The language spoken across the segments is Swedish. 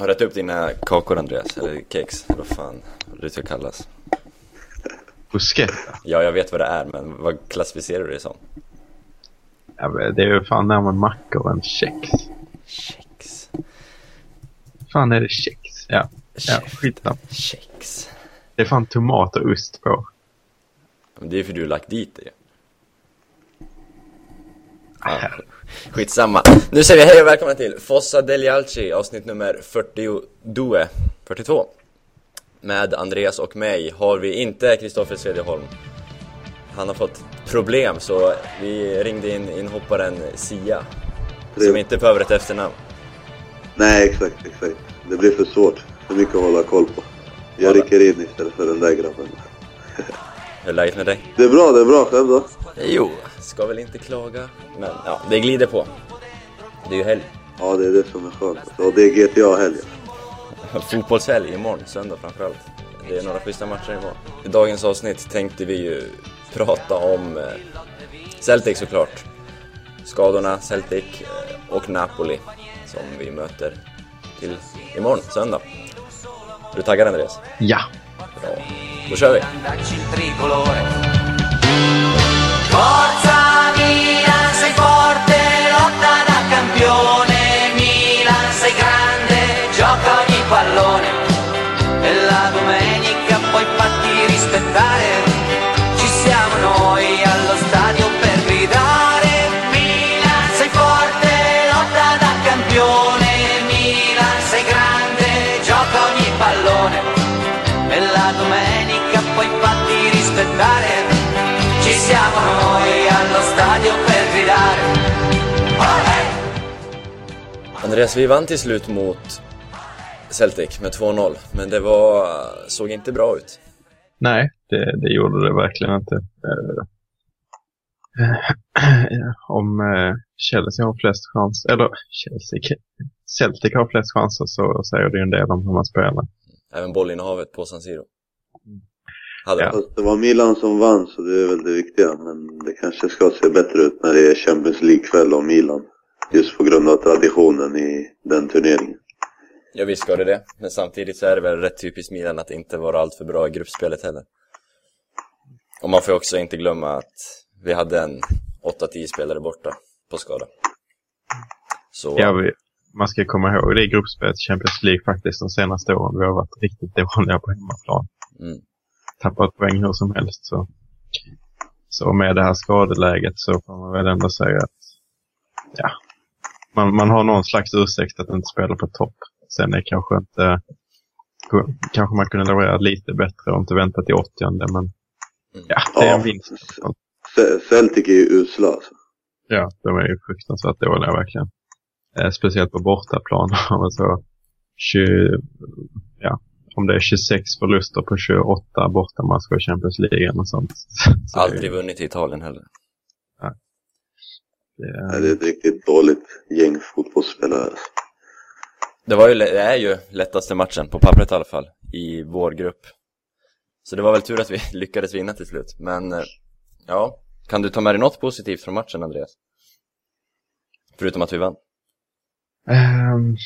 Har du rätt upp dina kakor Andreas? Eller kex? Eller vad fan det ska kallas? Bruschetta? Ja, jag vet vad det är, men vad klassificerar du det som? Ja, det är ju fan närmare mackor än kex. Kex. Fan är det kex? Ja, ja skitsamma. Kex. Det är fan tomat och ost på. Men det är för du har lagt dit det ju. Ja, skitsamma. Nu säger vi hej och välkomna till Fossa Delialci, avsnitt nummer 42. 42. Med Andreas och mig har vi inte Kristoffer Svedjeholm. Han har fått problem så vi ringde in inhopparen Sia. Som inte behöver ett efternamn. Nej, exakt, exakt. Det blir för svårt. För mycket att hålla koll på. Jag rycker in istället för den där grabben. Hur är läget med dig? Det är bra, det är bra. Själv då? Jo, ska väl inte klaga. Men ja, det glider på. Det är ju helg. Ja, det är det som är skönt. Och det är GTA-helgen. Fotbollshelg imorgon, söndag framförallt. Det är några schyssta matcher imorgon. I dagens avsnitt tänkte vi ju prata om eh, Celtic såklart. Skadorna, Celtic eh, och Napoli som vi möter till imorgon, söndag. Är du taggad Andreas? Ja. Bra. Då kör vi! Milan, sei forte, lotta da campione. Milan, sei grande, gioca ogni pallone. E la domenica poi fatti rispettare. Andreas, vi vann till slut mot Celtic med 2-0, men det var, såg inte bra ut. Nej, det, det gjorde det verkligen inte. Eh, om eh, Chelsea har flest chanser, eller Chelsea, Celtic har flest chanser så säger det ju en del om hur man spelar. Även bollinnehavet på San Siro. Hade Ja. det var Milan som vann, så det är väl det viktiga. Men det kanske ska se bättre ut när det är Champions League-kväll om Milan. Just på grund av traditionen i den turneringen. Ja visst ska det det, men samtidigt så är det väl rätt typiskt Milan att inte vara allt för bra i gruppspelet heller. Och man får också inte glömma att vi hade en 8-10 spelare borta på skada. Så Ja, vi, man ska komma ihåg det gruppspelet i Champions League faktiskt de senaste åren. Vi har varit riktigt dåliga på hemmaplan. mm, Tappat poäng hur som helst. Så, så med det här skadeläget så får man väl ändå säga att ja, man, man har någon slags ursäkt att inte spela på topp. Sen är kanske inte kanske man kunde leverera lite bättre och inte vänta till 80 men ja, det är en vinst. Ce- Celtic är ju usla alltså. Ja, de är ju fruktansvärt dåliga verkligen. Eh, speciellt på bortaplan. alltså, 20, ja, om det är 26 förluster på 28 bortamatcher i Champions League och sånt. Aldrig vunnit i Italien heller. Det Nej, är- Det är ett riktigt dåligt gäng fotbollsspelare alltså. Det, var ju, det är ju lättaste matchen, på pappret i alla fall, i vår grupp. Så det var väl tur att vi lyckades vinna till slut. Men eh, ja, kan du ta med dig något positivt från matchen Andreas? Förutom att vi vann. Ehm,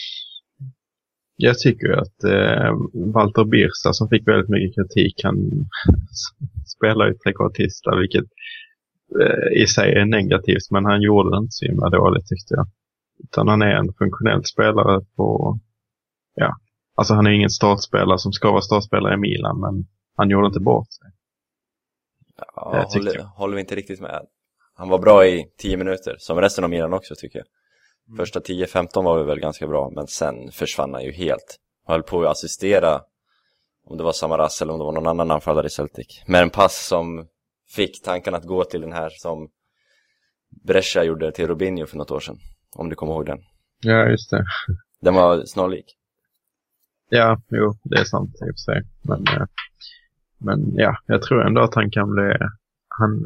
jag tycker att eh, Walter Birsa som fick väldigt mycket kritik, han spelar ju trekvartista, vilket i sig är negativt, men han gjorde det inte så himla dåligt tyckte jag. Utan han är en funktionell spelare på, ja, alltså han är ingen startspelare som ska vara startspelare i Milan, men han gjorde inte bort sig. Ja, Det tyckte håller, jag. håller vi inte riktigt med. Han var bra i 10 minuter, som resten av Milan också tycker jag. Mm. Första 10-15 var vi väl ganska bra, men sen försvann han ju helt. Han höll på att assistera, om det var Samaras eller om det var någon annan anfallare i Celtic. Med en pass som fick tankarna att gå till den här som Brescia gjorde till Robinho för något år sedan. Om du kommer ihåg den. Ja, just det. Den var snarlik. Ja, jo, det är sant i och för sig. Men, eh, men ja, jag tror ändå att han kan bli... Han,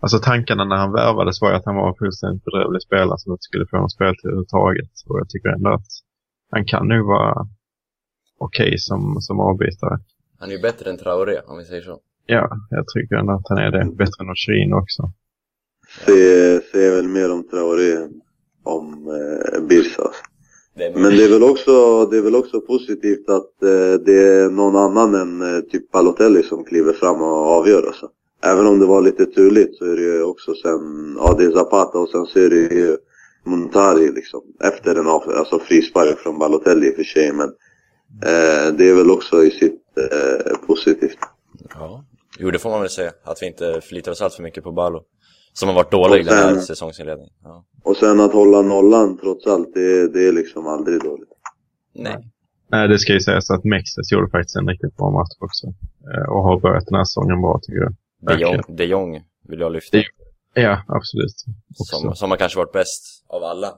alltså tankarna när han värvades var att han var en fullständigt bedrövlig spelare som inte skulle få någon speltid överhuvudtaget. Och jag tycker ändå att han kan nog vara okej som, som avbytare. Han är ju bättre än Traoré, om vi säger så. Ja, jag tycker ändå att han är det. Bättre än Ochirin också. Se, se väl mer om Traoré än om eh, Birsa. alltså. Det är Men det är väl också, det är väl också positivt att eh, det är någon annan än eh, typ Balotelli som kliver fram och avgör. Alltså. Även om det var lite turligt så är det ju också sen, ja det är Zapata och sen så är det ju Montari liksom. Efter en av, alltså frispark från Balotelli i och för sig. Men eh, det är väl också i sitt eh, positivt. Ja. Jo, det får man väl säga. Att vi inte förlitar oss allt för mycket på Balo. Som har varit dålig Och den här sen- säsongsinledningen. Ja. Och sen att hålla nollan trots allt, det, det är liksom aldrig dåligt. Nej. Nej, det ska ju sägas att Mexes gjorde faktiskt en riktigt bra match också. Eh, Och har börjat den här säsongen bra tycker jag. De Jong, de Jong vill jag lyfta. Det- Ja, absolut. Också. Som, som har kanske varit bäst av alla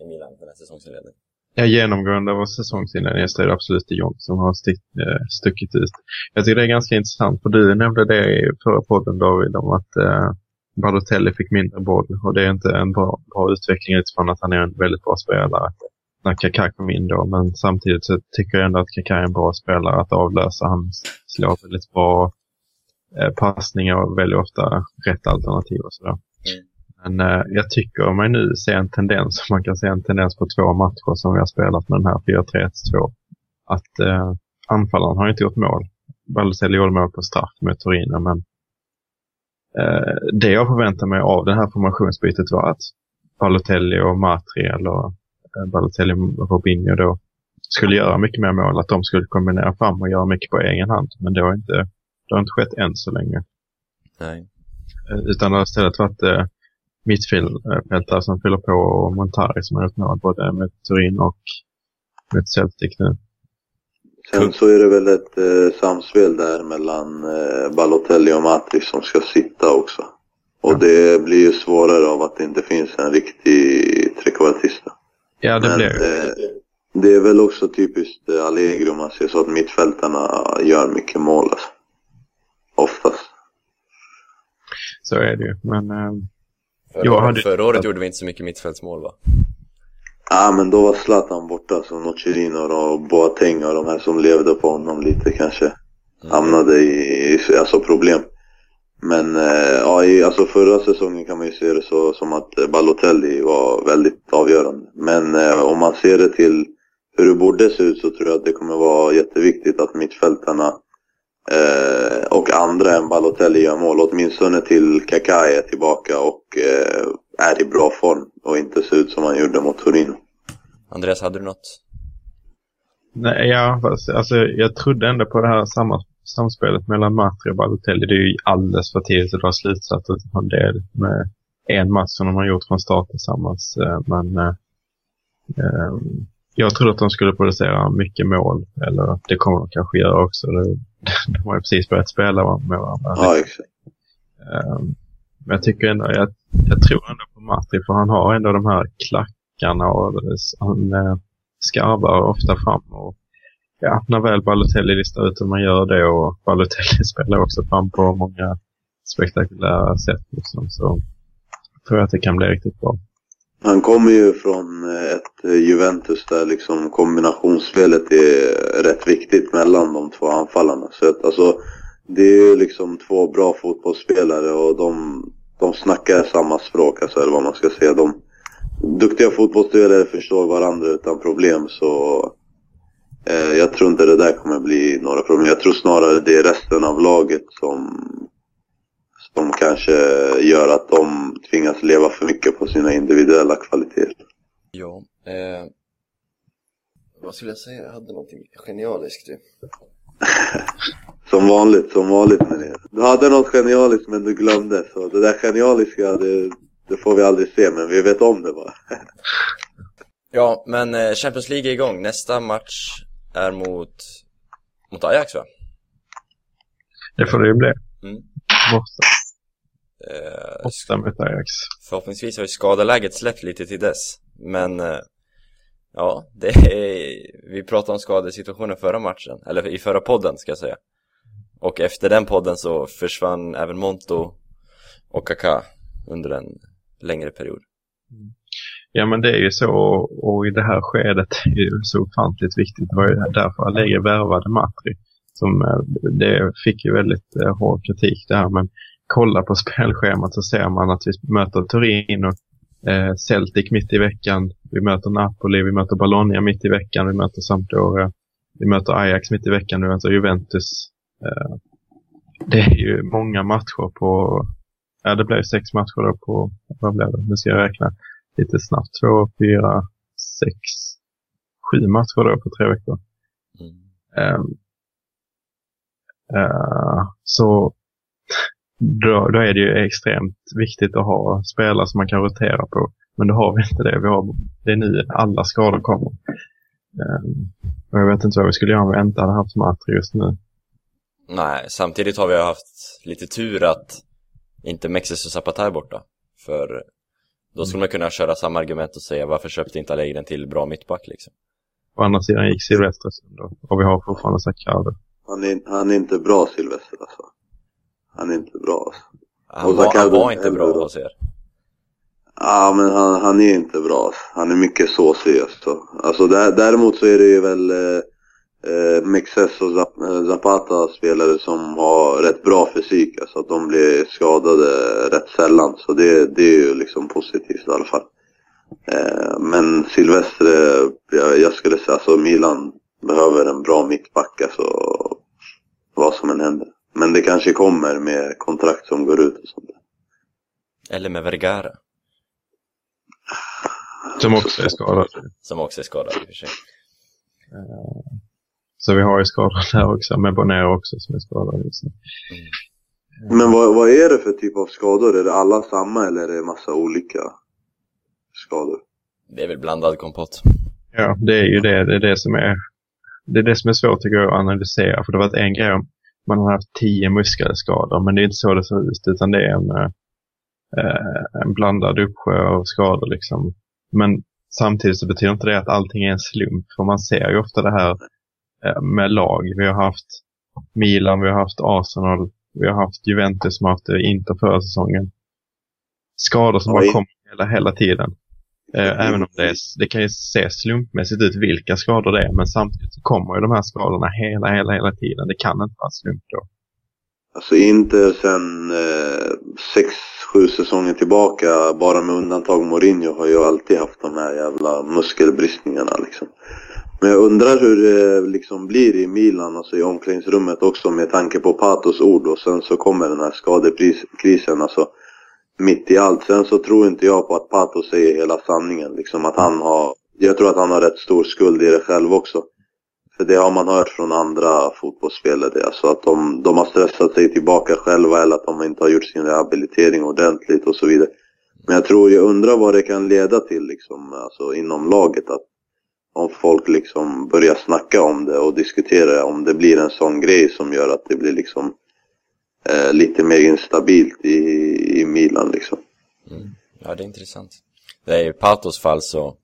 i Milan den här säsongsinledningen. Ja, genomgående av säsongsinledningen så är det absolut John som har stick, eh, stuckit ut. Jag tycker det är ganska intressant, för du nämnde det i förra podden David, om att eh, Balotelli fick mindre boll. Och det är inte en bra, bra utveckling utifrån att han är en väldigt bra spelare. När Kaká kom in då, men samtidigt så tycker jag ändå att Kaká är en bra spelare att avlösa. Han slår väldigt bra eh, passningar och väljer ofta rätt alternativ och sådär. Men eh, jag tycker mig nu se en tendens, man kan se en tendens på två matcher som vi har spelat med den här 4-3-1-2. Att eh, anfallaren har inte gjort mål. Balotelli gjorde mål på straff med Torino, men eh, det jag förväntar mig av det här formationsbytet var att Balotelli och Matri eller eh, Balotelli och Robinho då skulle göra mycket mer mål, att de skulle kombinera fram och göra mycket på egen hand. Men det har inte, det har inte skett än så länge. Nej. Eh, Utan det har istället varit eh, mittfältare som fyller på och Montari som har gjort mål både med Turin och med Celtic nu. Sen så är det väl ett eh, samspel där mellan eh, Balotelli och Matri som ska sitta också. Och Ja. det blir ju svårare av att det inte finns en riktig trekvartista. Ja, det Men blir eh, det är väl också typiskt eh, Allegri om man ser så att mittfältarna gör mycket mål alltså. Oftast. så är det ju. Men eh, Förra, hade- förra året gjorde vi inte så mycket mittfältsmål va? Ja men då var Zlatan borta så Nocerino och Boateng och de här som levde på honom lite kanske hamnade i, i alltså problem. Men eh, ja, i, alltså förra säsongen kan man ju se det så, som att Balotelli var väldigt avgörande. Men eh, om man ser det till hur det borde se ut så tror jag att det kommer vara jätteviktigt att mittfältarna eh, och andra än Balotelli gör mål. Åtminstone till Kaká är tillbaka och eh, är i bra form och inte ser ut som han gjorde mot Torino. Andreas, hade du något? nej, ja, alltså, jag trodde ändå på det här samma, samspelet mellan Matri och Balotelli. Det är ju alldeles för tidigt att dra slutsatser utifrån det med en match som de har gjort från start tillsammans. Eh, Men eh, eh, jag trodde att de skulle producera mycket mål. Eller det kommer de kanske göra också. Det- De har ju precis börjat spela med varandra. Ja, exakt. Ehm, Men jag tycker ändå, jag, jag tror ändå på Matri för han har ändå de här klackarna och han eh, skarvar ofta fram. Och, ja, när väl Balotelli listar ut hur man gör det och Balotelli spelar också fram på många spektakulära sätt liksom, så tror jag att det kan bli riktigt bra. Han kommer ju från eh, ett eh, Juventus där liksom kombinationsspelet är rätt viktigt mellan de två anfallarna. Så att, alltså, det är ju liksom två bra fotbollsspelare och de, de snackar samma språk, alltså, eller vad man ska säga. De, duktiga fotbollsspelare förstår varandra utan problem så eh, jag tror inte det där kommer bli några problem. Jag tror snarare det är resten av laget som som kanske gör att de tvingas leva för mycket på sina individuella kvaliteter. Ja. Eh, vad skulle jag säga? Jag hade någonting genialiskt ju. Som vanligt, som vanligt med det. Du hade något genialiskt men du glömde. Så det där genialiska, det, det får vi aldrig se, men vi vet om det bara. Ja, men eh, Champions League är igång. Nästa match är mot, mot Ajax va? Det får det ju bli. Mm. Borta, Eh, borta mot Ajax. förhoppningsvis har ju skadeläget släppt lite till dess. Men eh, ja, det är, vi pratade om skadesituationen förra matchen, eller i förra podden ska jag säga. Och efter den podden så försvann även Monto och Kaká under en längre period. Ja men det är ju så och i det här skedet är det så ofantligt viktigt. Det var ju därför Allegri värvade Matri. Som, eh, det fick ju väldigt eh, hård kritik det här men kolla på spelschemat så ser man att vi möter Torino Eh, Celtic mitt i veckan. Vi möter Napoli, vi möter Bologna mitt i veckan, vi möter Sampdoria. Vi möter Ajax mitt i veckan, vi möter Juventus. Eh, det är ju många matcher på, ja det blev sex matcher då på, vad blev det? Nu ska jag räkna lite snabbt. Två, fyra, sex, sju matcher då på tre veckor. Mm. Um, uh, så då, då är det ju extremt viktigt att ha spelare som man kan rotera på. Men då har vi inte det. Vi har, det är nu alla skador kommer. Um, och jag vet inte vad vi skulle göra om vi inte hade haft Matri just nu. Nej, samtidigt har vi haft lite tur att inte Mexis och Zapata är borta. För då skulle man kunna köra samma argument och säga varför köpte inte Allegri en till bra mittback liksom. Å andra sidan gick Silvestre sönder och vi har fortfarande Sakade. Han är, han är inte bra Silvester alltså. Han är inte bra alltså. Han, var, han var inte bra hos er. Ja, men han, han är inte bra. alltså. Han är mycket såsig. Alltså. Alltså, där, däremot så är det ju väl eh, eh, Mexes och eh, Zapata spelare som har rätt bra fysik. Alltså att de blir skadade rätt sällan. Så det, det är ju liksom positivt i alla fall. Eh, men Silvestre, jag, jag skulle säga alltså Milan behöver en bra mittback. Alltså, vad som än händer. Men det kanske kommer med kontrakt som går ut och sånt där. Eller med Vergara, Som också är skadad. som också är skadad i och för sig. Så vi har ju skador där också, med Bonero också som är skadad. Liksom. Men vad, vad är det för typ av skador? Är det alla samma eller är det massa olika skador? Det är väl blandad kompott. Ja, det är ju det, det är det som är det är det som är svårt tycker jag att analysera. För det har varit en grej om man har haft tio muskelskador, men det är inte så det ser ut, utan det är en, eh, en blandad uppsjö av skador liksom. Men samtidigt så betyder inte det att allting är en slump, för man ser ju ofta det här eh, med lag. Vi har haft Milan, vi har haft Arsenal, vi har haft Juventus som har haft det Inter förra säsongen. Skador som bara Oj. kommer hela, hela tiden. Eh, även om det, är, det kan ju se slumpmässigt ut vilka skador det är, men samtidigt så kommer ju de här skadorna hela, hela, hela tiden. Det kan inte vara slump då. Alltså inte sen eh, sex, sju säsonger tillbaka, bara med undantag Mourinho, har ju alltid haft de här jävla muskelbristningarna liksom. Men jag undrar hur det liksom blir i Milan, alltså i omklädningsrummet också med tanke på Patos ord och sen så kommer den här skadekrisen alltså mitt i allt. Sen så tror inte jag på att Pato säger hela sanningen liksom att han har, jag tror att han har rätt stor skuld i det själv också. För det har man hört från andra fotbollsspelare, alltså att de, de har stressat sig tillbaka själva eller att de inte har gjort sin rehabilitering ordentligt och så vidare. Men jag tror, jag undrar vad det kan leda till liksom, alltså inom laget. Att om folk liksom börjar snacka om det och diskutera om det blir en sån grej som gör att det blir liksom eh, lite mer instabilt i, i Milan liksom. Mm. Ja, det är intressant. Det är i Patos fall så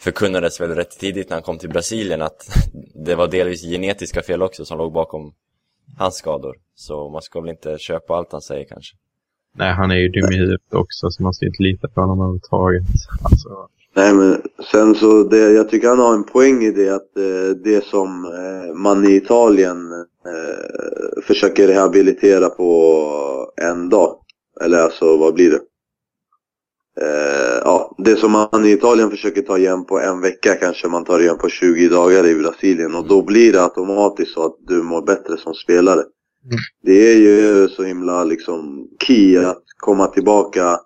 förkunnades väl rätt tidigt när han kom till Brasilien att det var delvis genetiska fel också som låg bakom hans skador. Så man ska väl inte köpa allt han säger kanske. Nej, han är ju dum i huvudet också, så man ska inte lita på honom överhuvudtaget. Alltså, Nej men sen så, det, jag tycker han har en poäng i det att eh, det som eh, man i Italien eh, försöker rehabilitera på en dag. Eller alltså vad blir det? Eh, ja, det som man i Italien försöker ta igen på en vecka kanske man tar igen på 20 dagar i Brasilien. Och då blir det automatiskt så att du mår bättre som spelare. Det är ju så himla liksom key att komma tillbaka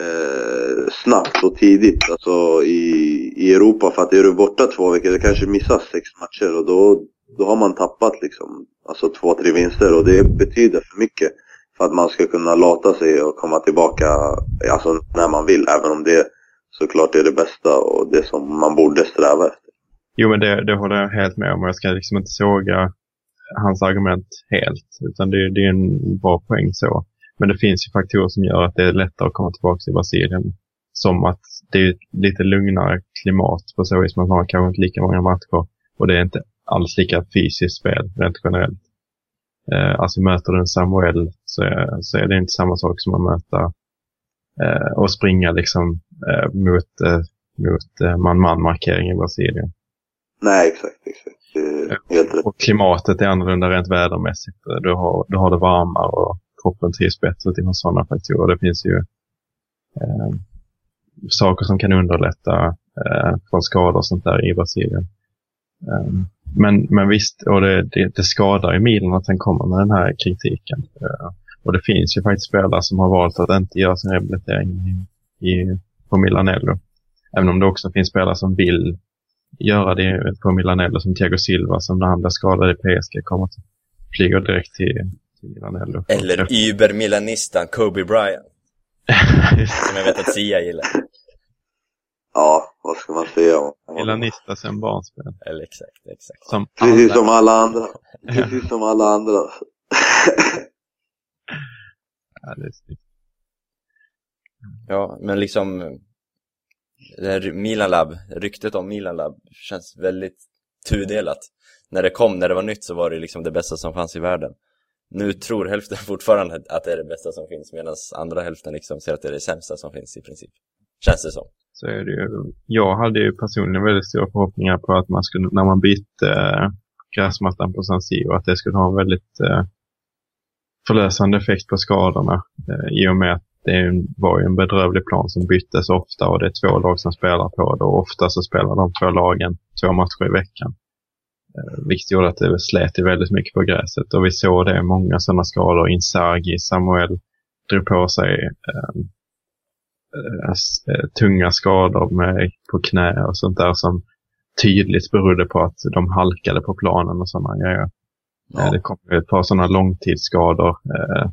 eh, snabbt och tidigt alltså i, i Europa. För att är du borta två veckor, det kanske missas sex matcher och då, då har man tappat liksom alltså två, tre vinster och det betyder för mycket för att man ska kunna lata sig och komma tillbaka alltså när man vill. Även om det såklart är det bästa och det som man borde sträva efter. jo, men det, det håller jag helt med om och jag ska liksom inte såga hans argument helt. Utan det, det är en bra poäng så. Men det finns ju faktorer som gör att det är lättare att komma tillbaka till Brasilien. Som att det är lite lugnare klimat på så vis. Man har kanske inte lika många matcher. Och det är inte alls lika fysiskt spel rent generellt. Eh, alltså möter du en Samuel så är, så är det inte samma sak som att möta eh, och springa liksom eh, mot, eh, mot eh, man-man markering i Brasilien. Nej, exakt, exakt. Och klimatet är annorlunda rent vädermässigt. Du har, du har det varmare och kroppen trivs bättre utifrån sådana faktorer. Det finns ju eh, saker som kan underlätta eh, för skador och sånt där i Brasilien. Eh, men, men visst, och det, det, det skadar ju Milan att den kommer med den här kritiken. Eh, och det finns ju faktiskt spelare som har valt att inte göra sin rehabilitering i, i, på Milanello. Även om det också finns spelare som vill göra det på Milanello som Thiago Silva som när han blev skadad i PSG kommer att flyga direkt till, till Milanello. Eller Uber-milanistan Kobe Bryant. som jag vet att Sia gillar. Ja, vad ska man säga om Milanista sen barnsben. Eller exakt, exakt. Som Precis alla- som alla andra. Precis som alla andra. Ja, det är snyggt. Ja, men liksom det här Milan Lab, ryktet om Milan Lab känns väldigt tudelat. När det kom, när det var nytt så var det liksom det bästa som fanns i världen. Nu tror hälften fortfarande att det är det bästa som finns medan andra hälften liksom ser att det är det sämsta som finns i princip. Känns det som. så är det ju. Jag hade ju personligen väldigt stora förhoppningar på att man skulle, när man bytte eh, gräsmattan på San Siro, att det skulle ha en väldigt eh, förlösande effekt på skadorna. Eh, I och med att det var ju en bedrövlig plan som byttes ofta och det är två lag som spelar på det och ofta så spelar de två lagen två matcher i veckan. Eh, vilket gjorde att det slet väldigt mycket på gräset och vi såg det, många sådana skador. Inzaghi, Samuel drog på sig eh, tunga skador med, på knä och sånt där som tydligt berodde på att de halkade på planen och sådana grejer. Eh, Det kom ett par sådana långtidsskador eh,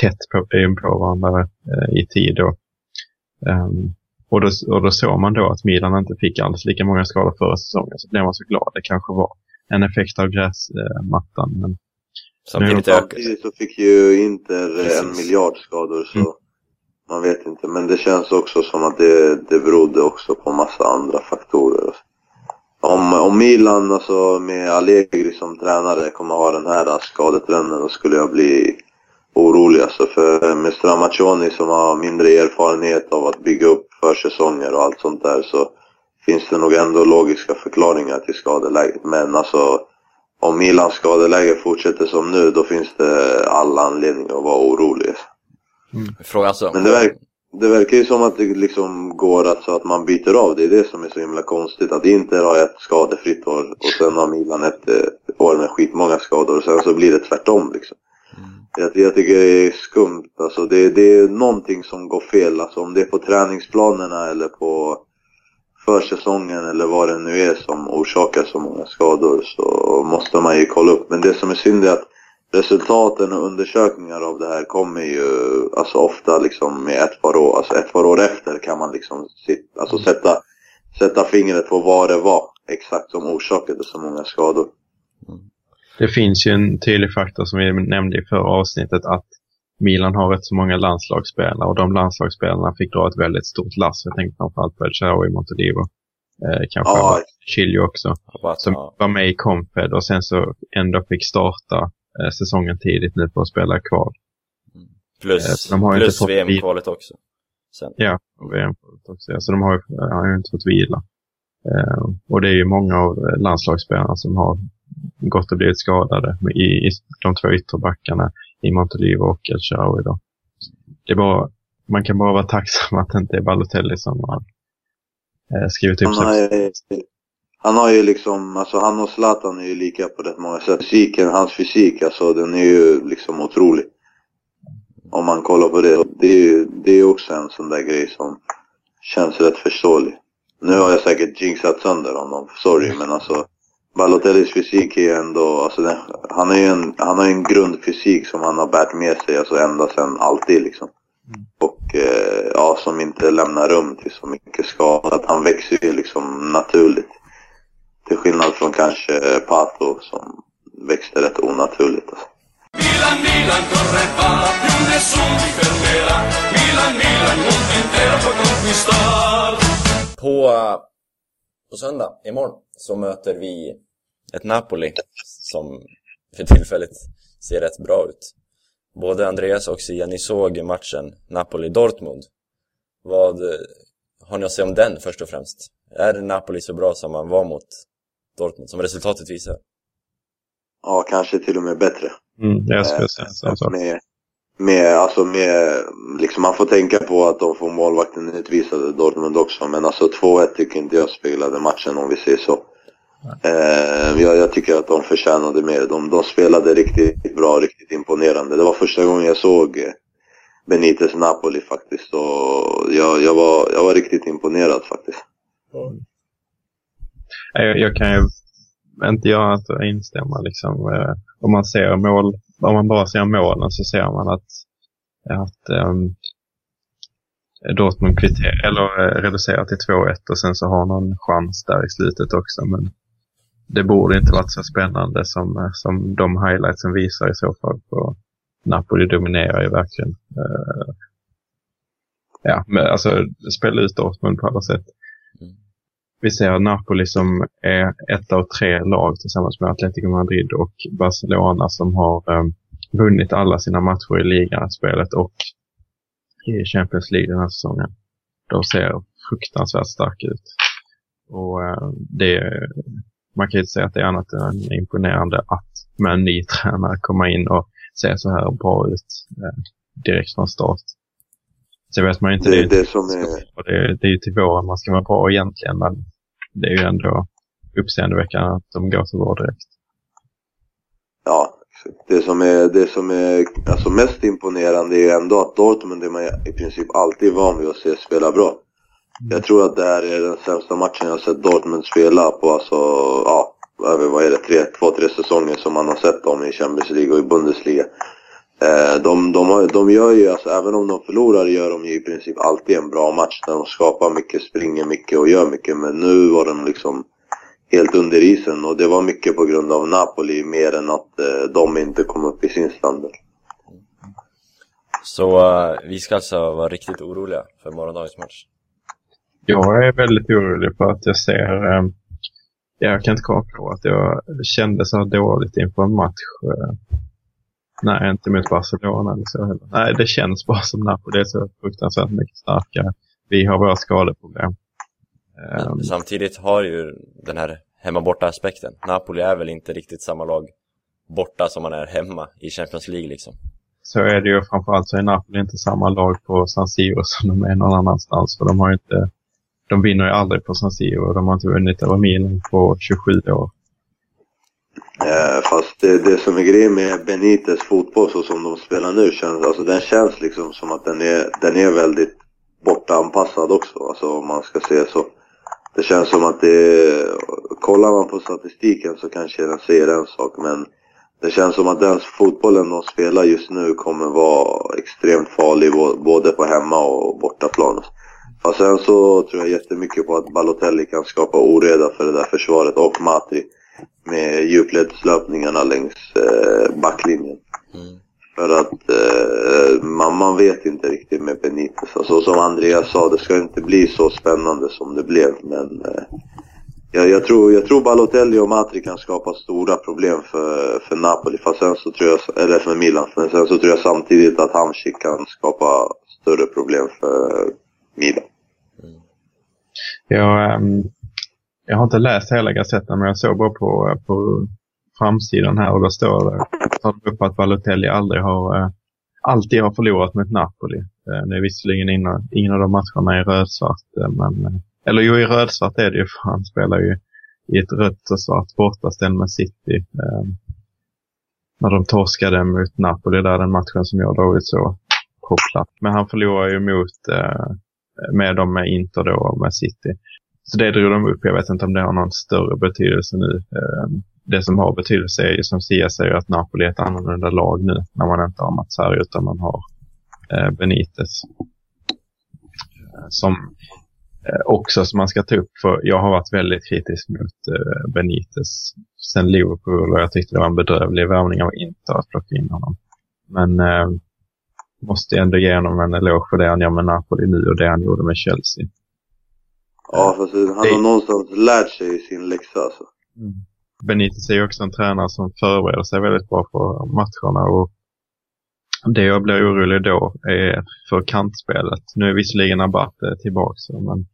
tätt på, in på varandra eh, i tid. Då. Ehm, och, då, och då såg man då att Milan inte fick alls lika många skador förra säsongen. Så blev man så glad. Det kanske var en effekt av gräsmattan. Men Samtidigt Nu- ökar Samtidigt så fick ju Inter en miljard skador så Mm. man vet inte. Men det känns också som att det, det berodde också på massa andra faktorer. Om, om Milan alltså med Allegri som tränare kommer ha den här skadetrenden då skulle jag bli orolig alltså. För med Stramaccioni som har mindre erfarenhet av att bygga upp försäsonger och allt sånt där så finns det nog ändå logiska förklaringar till skadeläget. Men alltså om Milans skadeläge fortsätter som nu, då finns det all anledning att vara orolig. Frågan alltså. Men det, verk, det verkar ju som att det liksom går att, så att man byter av. Det är det som är så himla konstigt. Att Inter har ett skadefritt år och sen har Milan ett, eh, år med skitmånga skador och sen så blir det tvärtom liksom. Jag, jag tycker det är skumt. Alltså det, det är någonting som går fel. Alltså om det är på träningsplanerna eller på försäsongen eller vad det nu är som orsakar så många skador så måste man ju kolla upp. Men det som är synd är att resultaten och undersökningar av det här kommer ju alltså ofta liksom med ett par år, alltså ett par år efter kan man liksom sit, alltså sätta, sätta fingret på vad det var exakt som orsakade så många skador. Det finns ju en tydlig faktor som vi nämnde i förra avsnittet att Milan har rätt så många landslagsspelare och de landslagsspelarna fick dra ett väldigt stort lass. Jag tänker framförallt på El Shaarawy i Montolivo. Eh, kanske Ja. Chilio också. Som var med i Comped och sen så ändå fick starta eh, säsongen tidigt nu för att spela kvar. Eh, Plus, ju plus VM-kvalet också. Sen. Ja, och VM också. Ja, så de har ju, eh, har ju inte fått vila. Eh, och det är ju många av eh, landslagsspelarna som har gått och blivit skadade i, i de två ytterbackarna i Montolivo och El Shaarawy. Det bara, man kan bara vara tacksam att det inte är Balotelli som har eh, skrivit upp Han har, sig. ju, han har ju liksom, alltså han och Zlatan är ju lika på rätt många sätt. Fysiken, hans fysik alltså den är ju liksom otrolig. Om man kollar på det. Det är ju det är också en sån där grej som känns rätt förståelig. Nu har jag säkert jinxat sönder honom, sorry men alltså Balotellis fysik är ändå, alltså den, han har ju en, han har ju en grundfysik som han har bärt med sig alltså ända sedan alltid liksom. Och eh, ja, som inte lämnar rum till så mycket skada. Att han växer ju liksom naturligt. Till skillnad från kanske Pato som växte rätt onaturligt. Alltså. Milan, Milan corre va, più nessuno ti fermerà. Milan, Milan, mondo intero puoi conquistar. På, eh, på söndag, imorgon, så möter vi ett Napoli som för tillfället ser rätt bra ut. Både Andreas och Sia, ni såg matchen Napoli-Dortmund. Vad eh, har ni att säga om den först och främst? Är Napoli så bra som man var mot Dortmund, som resultatet visar? Ja, kanske till och med bättre. Mm, jag skulle Eh, säga samma sak. Med, med, alltså med, liksom man får tänka på att de får målvakten utvisade Dortmund också. Men alltså 2-1 tycker inte jag speglade matchen om vi säger så. Eh, jag, jag tycker att de förtjänade mer. De, de spelade riktigt bra, riktigt imponerande. Det var första gången jag såg Benites Napoli faktiskt. Och jag, jag, var, jag var riktigt imponerad faktiskt. Jag, jag kan ju inte göra att instämma liksom. Eh, om man ser mål, om man bara ser målen så ser man att, att um, Dortmund kvitter, eller eh, reducerar till 2-1 och sen så har någon chans där i slutet också. Men det borde inte varit så spännande som, eh, som de highlightsen visar i så fall. På Napoli dominerar ju verkligen. Uh, ja, men alltså spela ut Dortmund på alla sätt. Vi ser Napoli som är ett av tre lag tillsammans med Atletico Madrid och Barcelona som har um, vunnit alla sina matcher i ligaspelet och i Champions League den här säsongen. De ser fruktansvärt starka ut. Och uh, det, man kan inte säga att det är annat än imponerande att med en ny tränare komma in och se så här bra ut uh, direkt från start. Så vet man ju inte. Det är det som är... Det, det är ju till våren man ska vara bra egentligen, men det är ju ändå uppseendeväckande att de går så bra direkt. Ja, det som är, det som är alltså mest imponerande är ju ändå att Dortmund är man i princip alltid van vid att se spela bra. Mm. Jag tror att det här är den sämsta matchen jag har sett Dortmund spela på alltså, ja, över vad är det, tre, två, tre säsonger som man har sett dem i Champions League och i Bundesliga. Eh, de, de, har, de gör ju, alltså, även om de förlorar gör de ju i princip alltid en bra match när de skapar mycket, springer mycket och gör mycket. Men nu var de liksom helt under isen och det var mycket på grund av Napoli mer än att eh, de inte kom upp i sin standard. Så uh, vi ska alltså vara riktigt oroliga för morgondagens match? Jag är väldigt orolig för att jag ser, um, jag kan inte komma på att jag kände så dåligt inför en match. Uh, nej, inte mot Barcelona eller så heller. Nej, det känns bara som Napoli är så fruktansvärt mycket starkare. Vi har våra skadeproblem. Um, samtidigt har ju den här hemma-borta aspekten. Napoli är väl inte riktigt samma lag borta som man är hemma i Champions League liksom. Så är det ju framförallt så är Napoli inte samma lag på San Siro som de är någon annanstans. För de har inte, de vinner ju aldrig på San Siro. De har inte vunnit över Milan på 27 år. Eh, fast det, det som är grejen med Benites fotboll så som de spelar nu känns, alltså den känns liksom som att den är, den är väldigt bortaanpassad också. Alltså om man ska säga så. Det känns som att det kollar man på statistiken så kanske den säger en sak men det känns som att den fotbollen de spelar just nu kommer vara extremt farlig både på hemma och bortaplan. Fast sen så tror jag jättemycket på att Balotelli kan skapa oreda för det där försvaret och Matri med djupledslöpningarna längs eh, backlinjen. Mm. För att eh, man, man vet inte riktigt med Benitez. Alltså, som Andreas sa, det ska inte bli så spännande som det blev. Men eh, jag, jag, tror, jag tror Balotelli och Matri kan skapa stora problem för, för Napoli. Fast sen så tror jag, eller för Milan. Men sen så tror jag samtidigt att Hamsik kan skapa större problem för middag. Mm. Ehm, jag har inte läst hela Gazetten men jag såg bara på, på framsidan här och då står det tar upp att Balotelli aldrig har eh, alltid har förlorat mot Napoli. Eh, det är visserligen ingen, ingen av de matcherna i rödsvart eh, men eller jo i rödsvart är det ju för han spelar ju i ett rött och svart bortaställ med City. Ehm, när de torskade mot Napoli där den matchen som jag dragit så på plats. Men han förlorar ju mot eh, med dem med Inter då och med City. Så det drog de upp. Jag vet inte om det har någon större betydelse nu. Ehm, det som har betydelse är ju som Sia säger att Napoli är ett annorlunda lag nu när man inte har Mats här utan man har eh, Benitez. Som eh, också som man ska ta upp för jag har varit väldigt kritisk mot eh, Benitez sen Liverpool och jag tyckte det var en bedrövlig värvning av Inter att plocka in honom. Men ehm, måste ändå ge honom en eloge för det han gör med Napoli nu och det han gjorde med Chelsea. Ja, fast han det... har någonstans lärt sig sin läxa alltså. Mm. Benitez är ju också en tränare som förbereder sig väldigt bra för matcherna och det jag blir orolig då är för kantspelet. Nu är visserligen Abate tillbaka men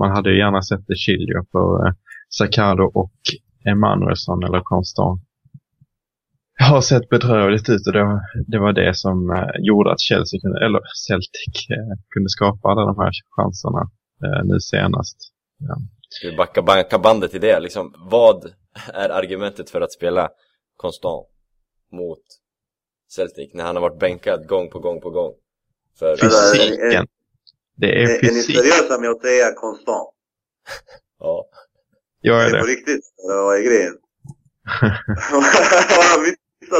man hade ju gärna sett det Chilio för eh, Sakado och Emanuelsson eller Constant. Har sett bedrövligt ut och det var det, var det som eh, gjorde att Chelsea kunde, eller Celtic eh, kunde skapa alla de här chanserna eh, nu senast. Ja. Ska vi backa, backa bandet i det? Liksom, vad är argumentet för att spela konstant mot Celtic när han har varit bänkad gång på gång på gång? För, Fysiken. Det är Är, är ni fysik. seriösa med att säga konstant? ja. Jag Är är det på det. riktigt? Eller vad är grejen? Har jag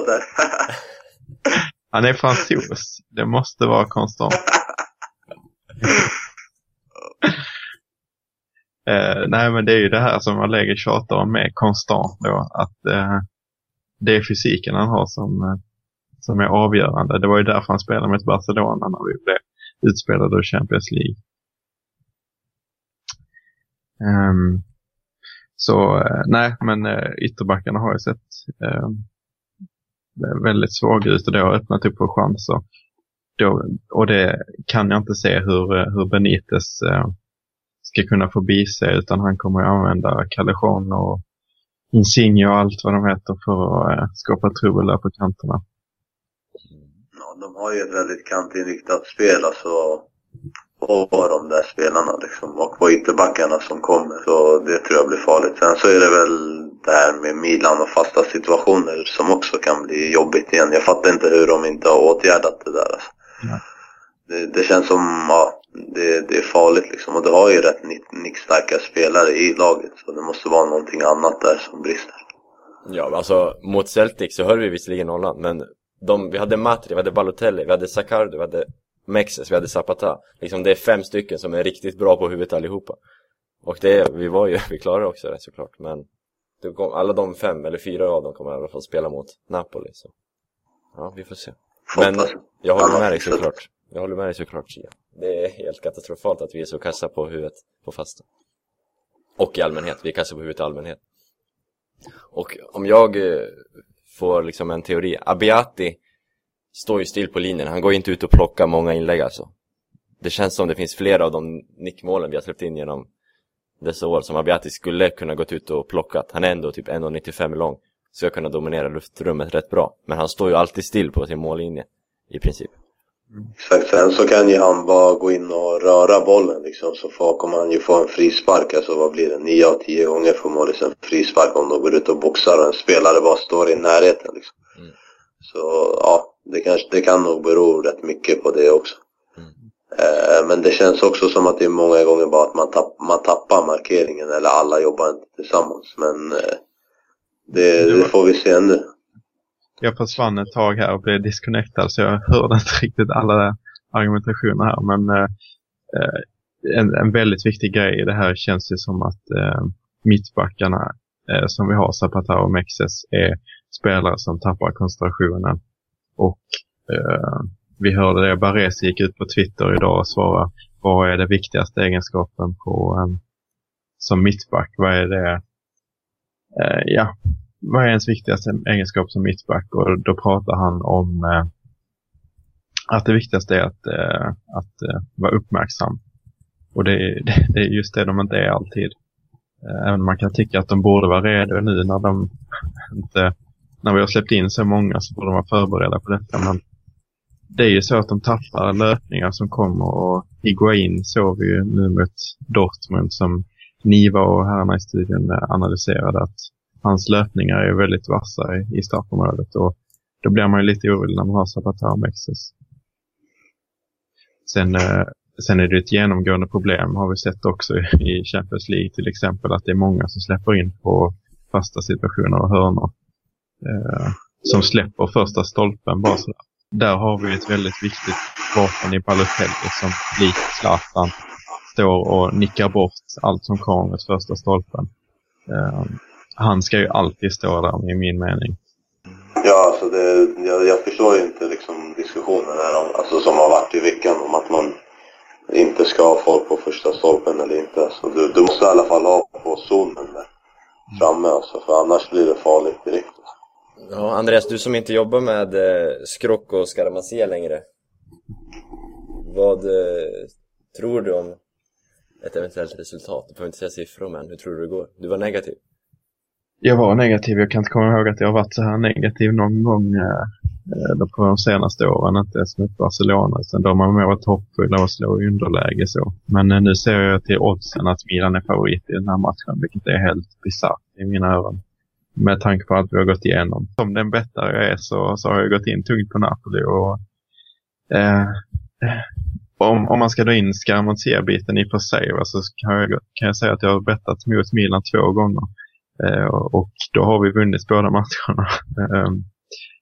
det? Han är fransos. Det måste vara konstant. Eh, nej, men det är ju det här som lägger tjatar om med konstant då. Att eh, det är fysiken han har som, eh, som är avgörande. Det var ju därför han spelade med Barcelona när vi blev utspelade ur Champions League. Ehm, så eh, nej, men eh, ytterbackarna har ju sett eh, väldigt svaga ut och det har öppnat upp för chanser. Då, och det kan jag inte se hur, eh, hur Benitez eh, ska kunna få bise utan han kommer att använda Callejon och Insigne och allt vad de heter för att eh, skapa trubbel där på kanterna. Ja, de har ju ett väldigt kantinriktat spel alltså. På de där spelarna liksom. Och på ytterbackarna som kommer. Så det tror jag blir farligt. Sen så är det väl det här med Milan och fasta situationer som också kan bli jobbigt igen. Jag fattar inte hur de inte har åtgärdat det där alltså. Nej. det, det känns som, ja, det, det är farligt liksom. Och du har ju rätt nick- nickstarka spelare i laget. Så det måste vara någonting annat där som brister. Ja, alltså mot Celtic så höll vi visserligen nollan, men de, vi hade Matri, vi hade Balotelli, vi hade Sakardo, vi hade Mexes, vi hade Zapata. Liksom det är fem stycken som är riktigt bra på huvudet allihopa. Och det, vi var ju, vi klarade också det såklart, men det kom, alla de fem, eller fyra av dem kommer i alla fall spela mot Napoli, så ja, vi får se. Men jag håller med dig såklart. Jag håller med dig såklart, Chia. Det är helt katastrofalt att vi är så kassa på huvudet på fasta. Och i allmänhet, vi är kassa på huvudet i allmänhet. Och om jag eh, får liksom en teori, Abiati står ju still på linjen, han går ju inte ut och plockar många inlägg alltså. Det känns som det finns flera av de nickmålen vi har släppt in genom dessa år som Abiati skulle kunna gått ut och plockat. Han är ändå typ 1,95 lång, så jag kunna dominera luftrummet rätt bra. Men han står ju alltid still på sin mållinje, i princip. Exakt, sen så kan ju han bara gå in och röra bollen liksom, så får, kommer han ju få en frispark. Alltså vad blir det? 9 av 10 gånger får Morris en frispark om de går ut och boxar och en spelare bara står i närheten liksom. Mm. Så ja, det, kanske, det kan nog bero rätt mycket på det också. Mm. Eh, men det känns också som att det är många gånger bara att man, tapp, man tappar markeringen eller alla jobbar inte tillsammans. Men eh, det, det får vi se nu. Jag försvann ett tag här och blev disconnectad så jag hörde inte riktigt alla argumentationer här. Men eh, en, en väldigt viktig grej i det här känns ju som att mittbackarna som vi har, Zapata och Mexes, är spelare som tappar koncentrationen. Och vi hörde det, Baresi gick ut på Twitter idag och svarade vad är det viktigaste egenskapen på en som mittback? Vad är det? Eh, ja, vad är ens viktigaste egenskap som mittback? Och då pratar han om eh, att det viktigaste är att, eh, att eh, vara uppmärksam. Och det, är- det, det är just det de inte är alltid. Eh, även man kan tycka att de borde vara redo nu när de inte, när vi har släppt in så många så borde de vara förberedda på detta. Men det är ju så att de tappar löpningar som kommer och Higuain såg vi ju nu mot Dortmund som Niva och herrarna i studion eh, analyserade att hans löpningar är väldigt vassa i, i straffområdet och då blir man ju lite orolig när man har Zapata och Mexes. Sen, eh, sen är det ett genomgående problem har vi sett också i Champions League till exempel att det är många som släpper in på fasta situationer och hörnor. Eh, som släpper första stolpen bara sådär. Där har vi ett väldigt viktigt vapen i Balotelli som likt Zlatan står och nickar bort allt som kommer mot första stolpen. Eh, han ska ju alltid stå där i min mening. Ja, alltså det, jag, jag förstår ju inte liksom diskussionen här om, alltså som har varit i veckan om att man inte ska ha folk på första stolpen eller inte. Alltså du, du måste i alla fall ha på zonen där framme alltså, för annars blir det farligt direkt. Ja, Andreas, du som inte jobbar med eh, skrock och skaramassé längre. Vad eh, tror du om ett eventuellt resultat? Du behöver inte säga siffror, men hur tror du det går? Du var negativ. jag var negativ. Jag kan inte komma ihåg att jag har varit så här negativ någon gång eh, eh på de senaste åren. Inte ens mot Barcelona. Sen de har mer varit hoppfulla och slå i underläge så. Men eh, nu ser jag till oddsen att Milan är favorit i den här matchen. Vilket är helt bisarrt i mina öron. Med tanke på allt vi har gått igenom. Som den bettare jag är så, så har jag gått in tungt på Napoli. Och, eh, om, om man ska dra in Scaramanzia-biten i och för sig så kan jag, kan jag säga att jag har bettat mot Milan två gånger. Eh, och då har vi vunnit båda matcherna. Ehm,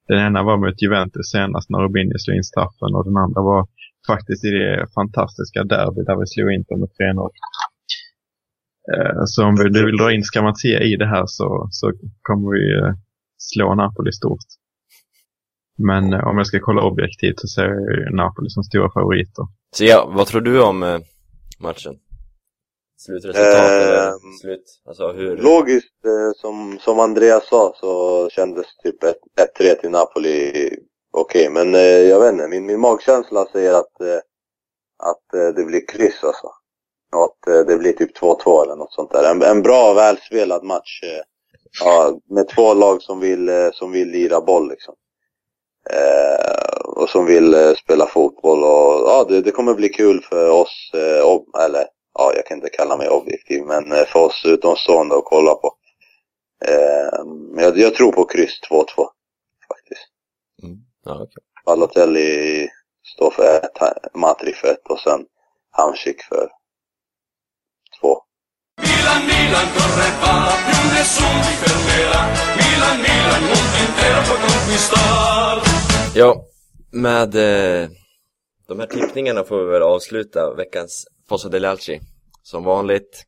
den ena var mot Juventus senast när Rubini slog in straffen och den andra var faktiskt i det fantastiska derby där vi slog in med 3-0. Eh, så om du vill dra in Scaramanzia i det här så, så kommer vi slå Napoli stort. Men om jag ska kolla objektivt så ser jag Napoli som stora favoriter. Så ja, vad tror du om matchen? Slutresultat eh, eller slut? Alltså hur? Logiskt, eh, som, som Andreas sa så kändes typ 1-3 till Napoli okej. Okay. Men eh, jag vet inte, min, min magkänsla säger att, eh, att eh, det blir kryss alltså. Och att eh, det blir typ 2-2 eller något sånt där. En, en bra, välspelad match. ja, med två lag som vill, som vill lira boll liksom. och som vill spela fotboll och ja, det, det kommer bli kul för oss, eller ja, jag kan inte kalla mig objektiv, men eh, för oss utomstående att kolla på. Eh, jag, jag tror på kryss 2-2 faktiskt. Mm. Ja, okay. Balotelli står för ett, Matri för ett och sen Hamsik för. Milan, Milan, corre va, più nessun ti fermerà. Milan, Milan, mondo intero può conquistar. Ja, med eh, de här tippningarna får vi väl avsluta veckans Fossa Delalci som vanligt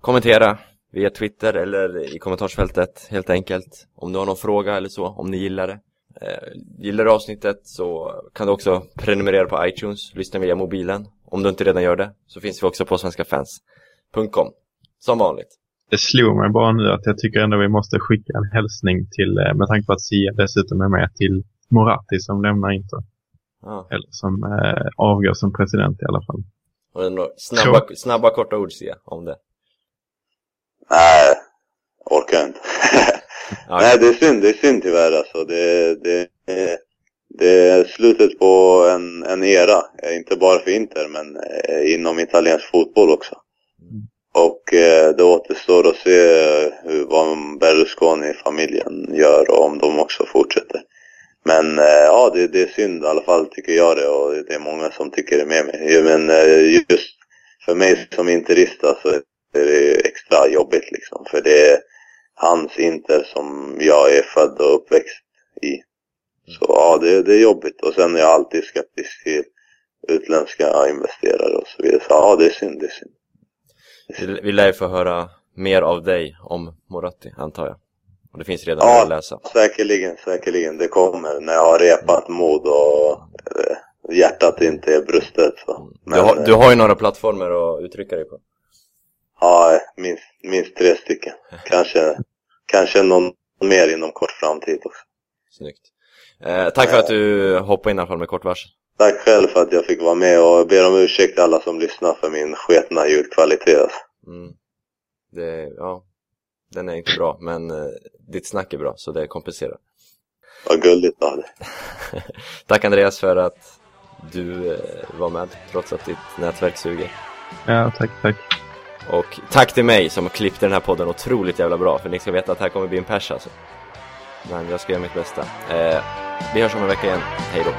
kommentera via Twitter eller i kommentarsfältet helt enkelt. Om du har någon fråga eller så, om ni gillar det. Eh, Gillar du avsnittet så kan du också prenumerera på iTunes, lyssna via mobilen. Om du inte redan gör det så finns vi också på svenskafans.com som vanligt det slog mig bara nu att jag tycker ändå vi måste skicka en hälsning till, eh, med tanke på att Sia dessutom är med till Moratti som lämnar Inter. Ah. Eller som eh, avgår som president i alla fall. Har du några snabba, snabba korta ord Sia om det? Nej, orkar inte. Nej, det är synd, det är synd tyvärr alltså. Det, det, det är slutet på en, en era, inte bara för Inter men eh, inom italiensk fotboll också. Mm. Och eh, det återstår att se eh, hur, vad Berlusconi-familjen gör och om de också fortsätter. Men eh, ja, det, det, är synd i alla fall tycker jag det och det är många som tycker det med mig. Men eh, just för mig som interista så alltså, är det extra jobbigt liksom. För det är hans Inter som jag är född och uppväxt i. Så ja, det, det är jobbigt. Och sen är jag alltid skeptisk till utländska investerare och så vidare. Så ja, det är synd, det är synd. Vi, lär ju få höra mer av dig om Moratti, antar jag. Och det finns redan ja, att läsa. säkerligen, säkerligen. Det kommer när jag har repat mod och eh, hjärtat inte är brustet. Så. Men, du, har, du har ju några plattformar att uttrycka dig på. Ja, minst, minst tre stycken. Kanske, kanske någon mer inom kort framtid också. Snyggt. Eh, tack för att du hoppade in i alla fall med kort varsel. Tack själv för att jag fick vara med och ber om ursäkt alla som lyssnar för min sketna ljudkvalitet. Mm. Det, ja, den är inte bra, men eh, ditt snack är bra, så det kompenserar. Vad gulligt av dig. Tack Andreas för att du eh, var med, trots att ditt nätverk suger. Ja, tack, tack. Och tack till mig som har klippt den här podden otroligt jävla bra, för ni ska veta att det här kommer bli en pers alltså. Men jag ska göra mitt bästa. Eh, vi hörs om en vecka igen. Hej då.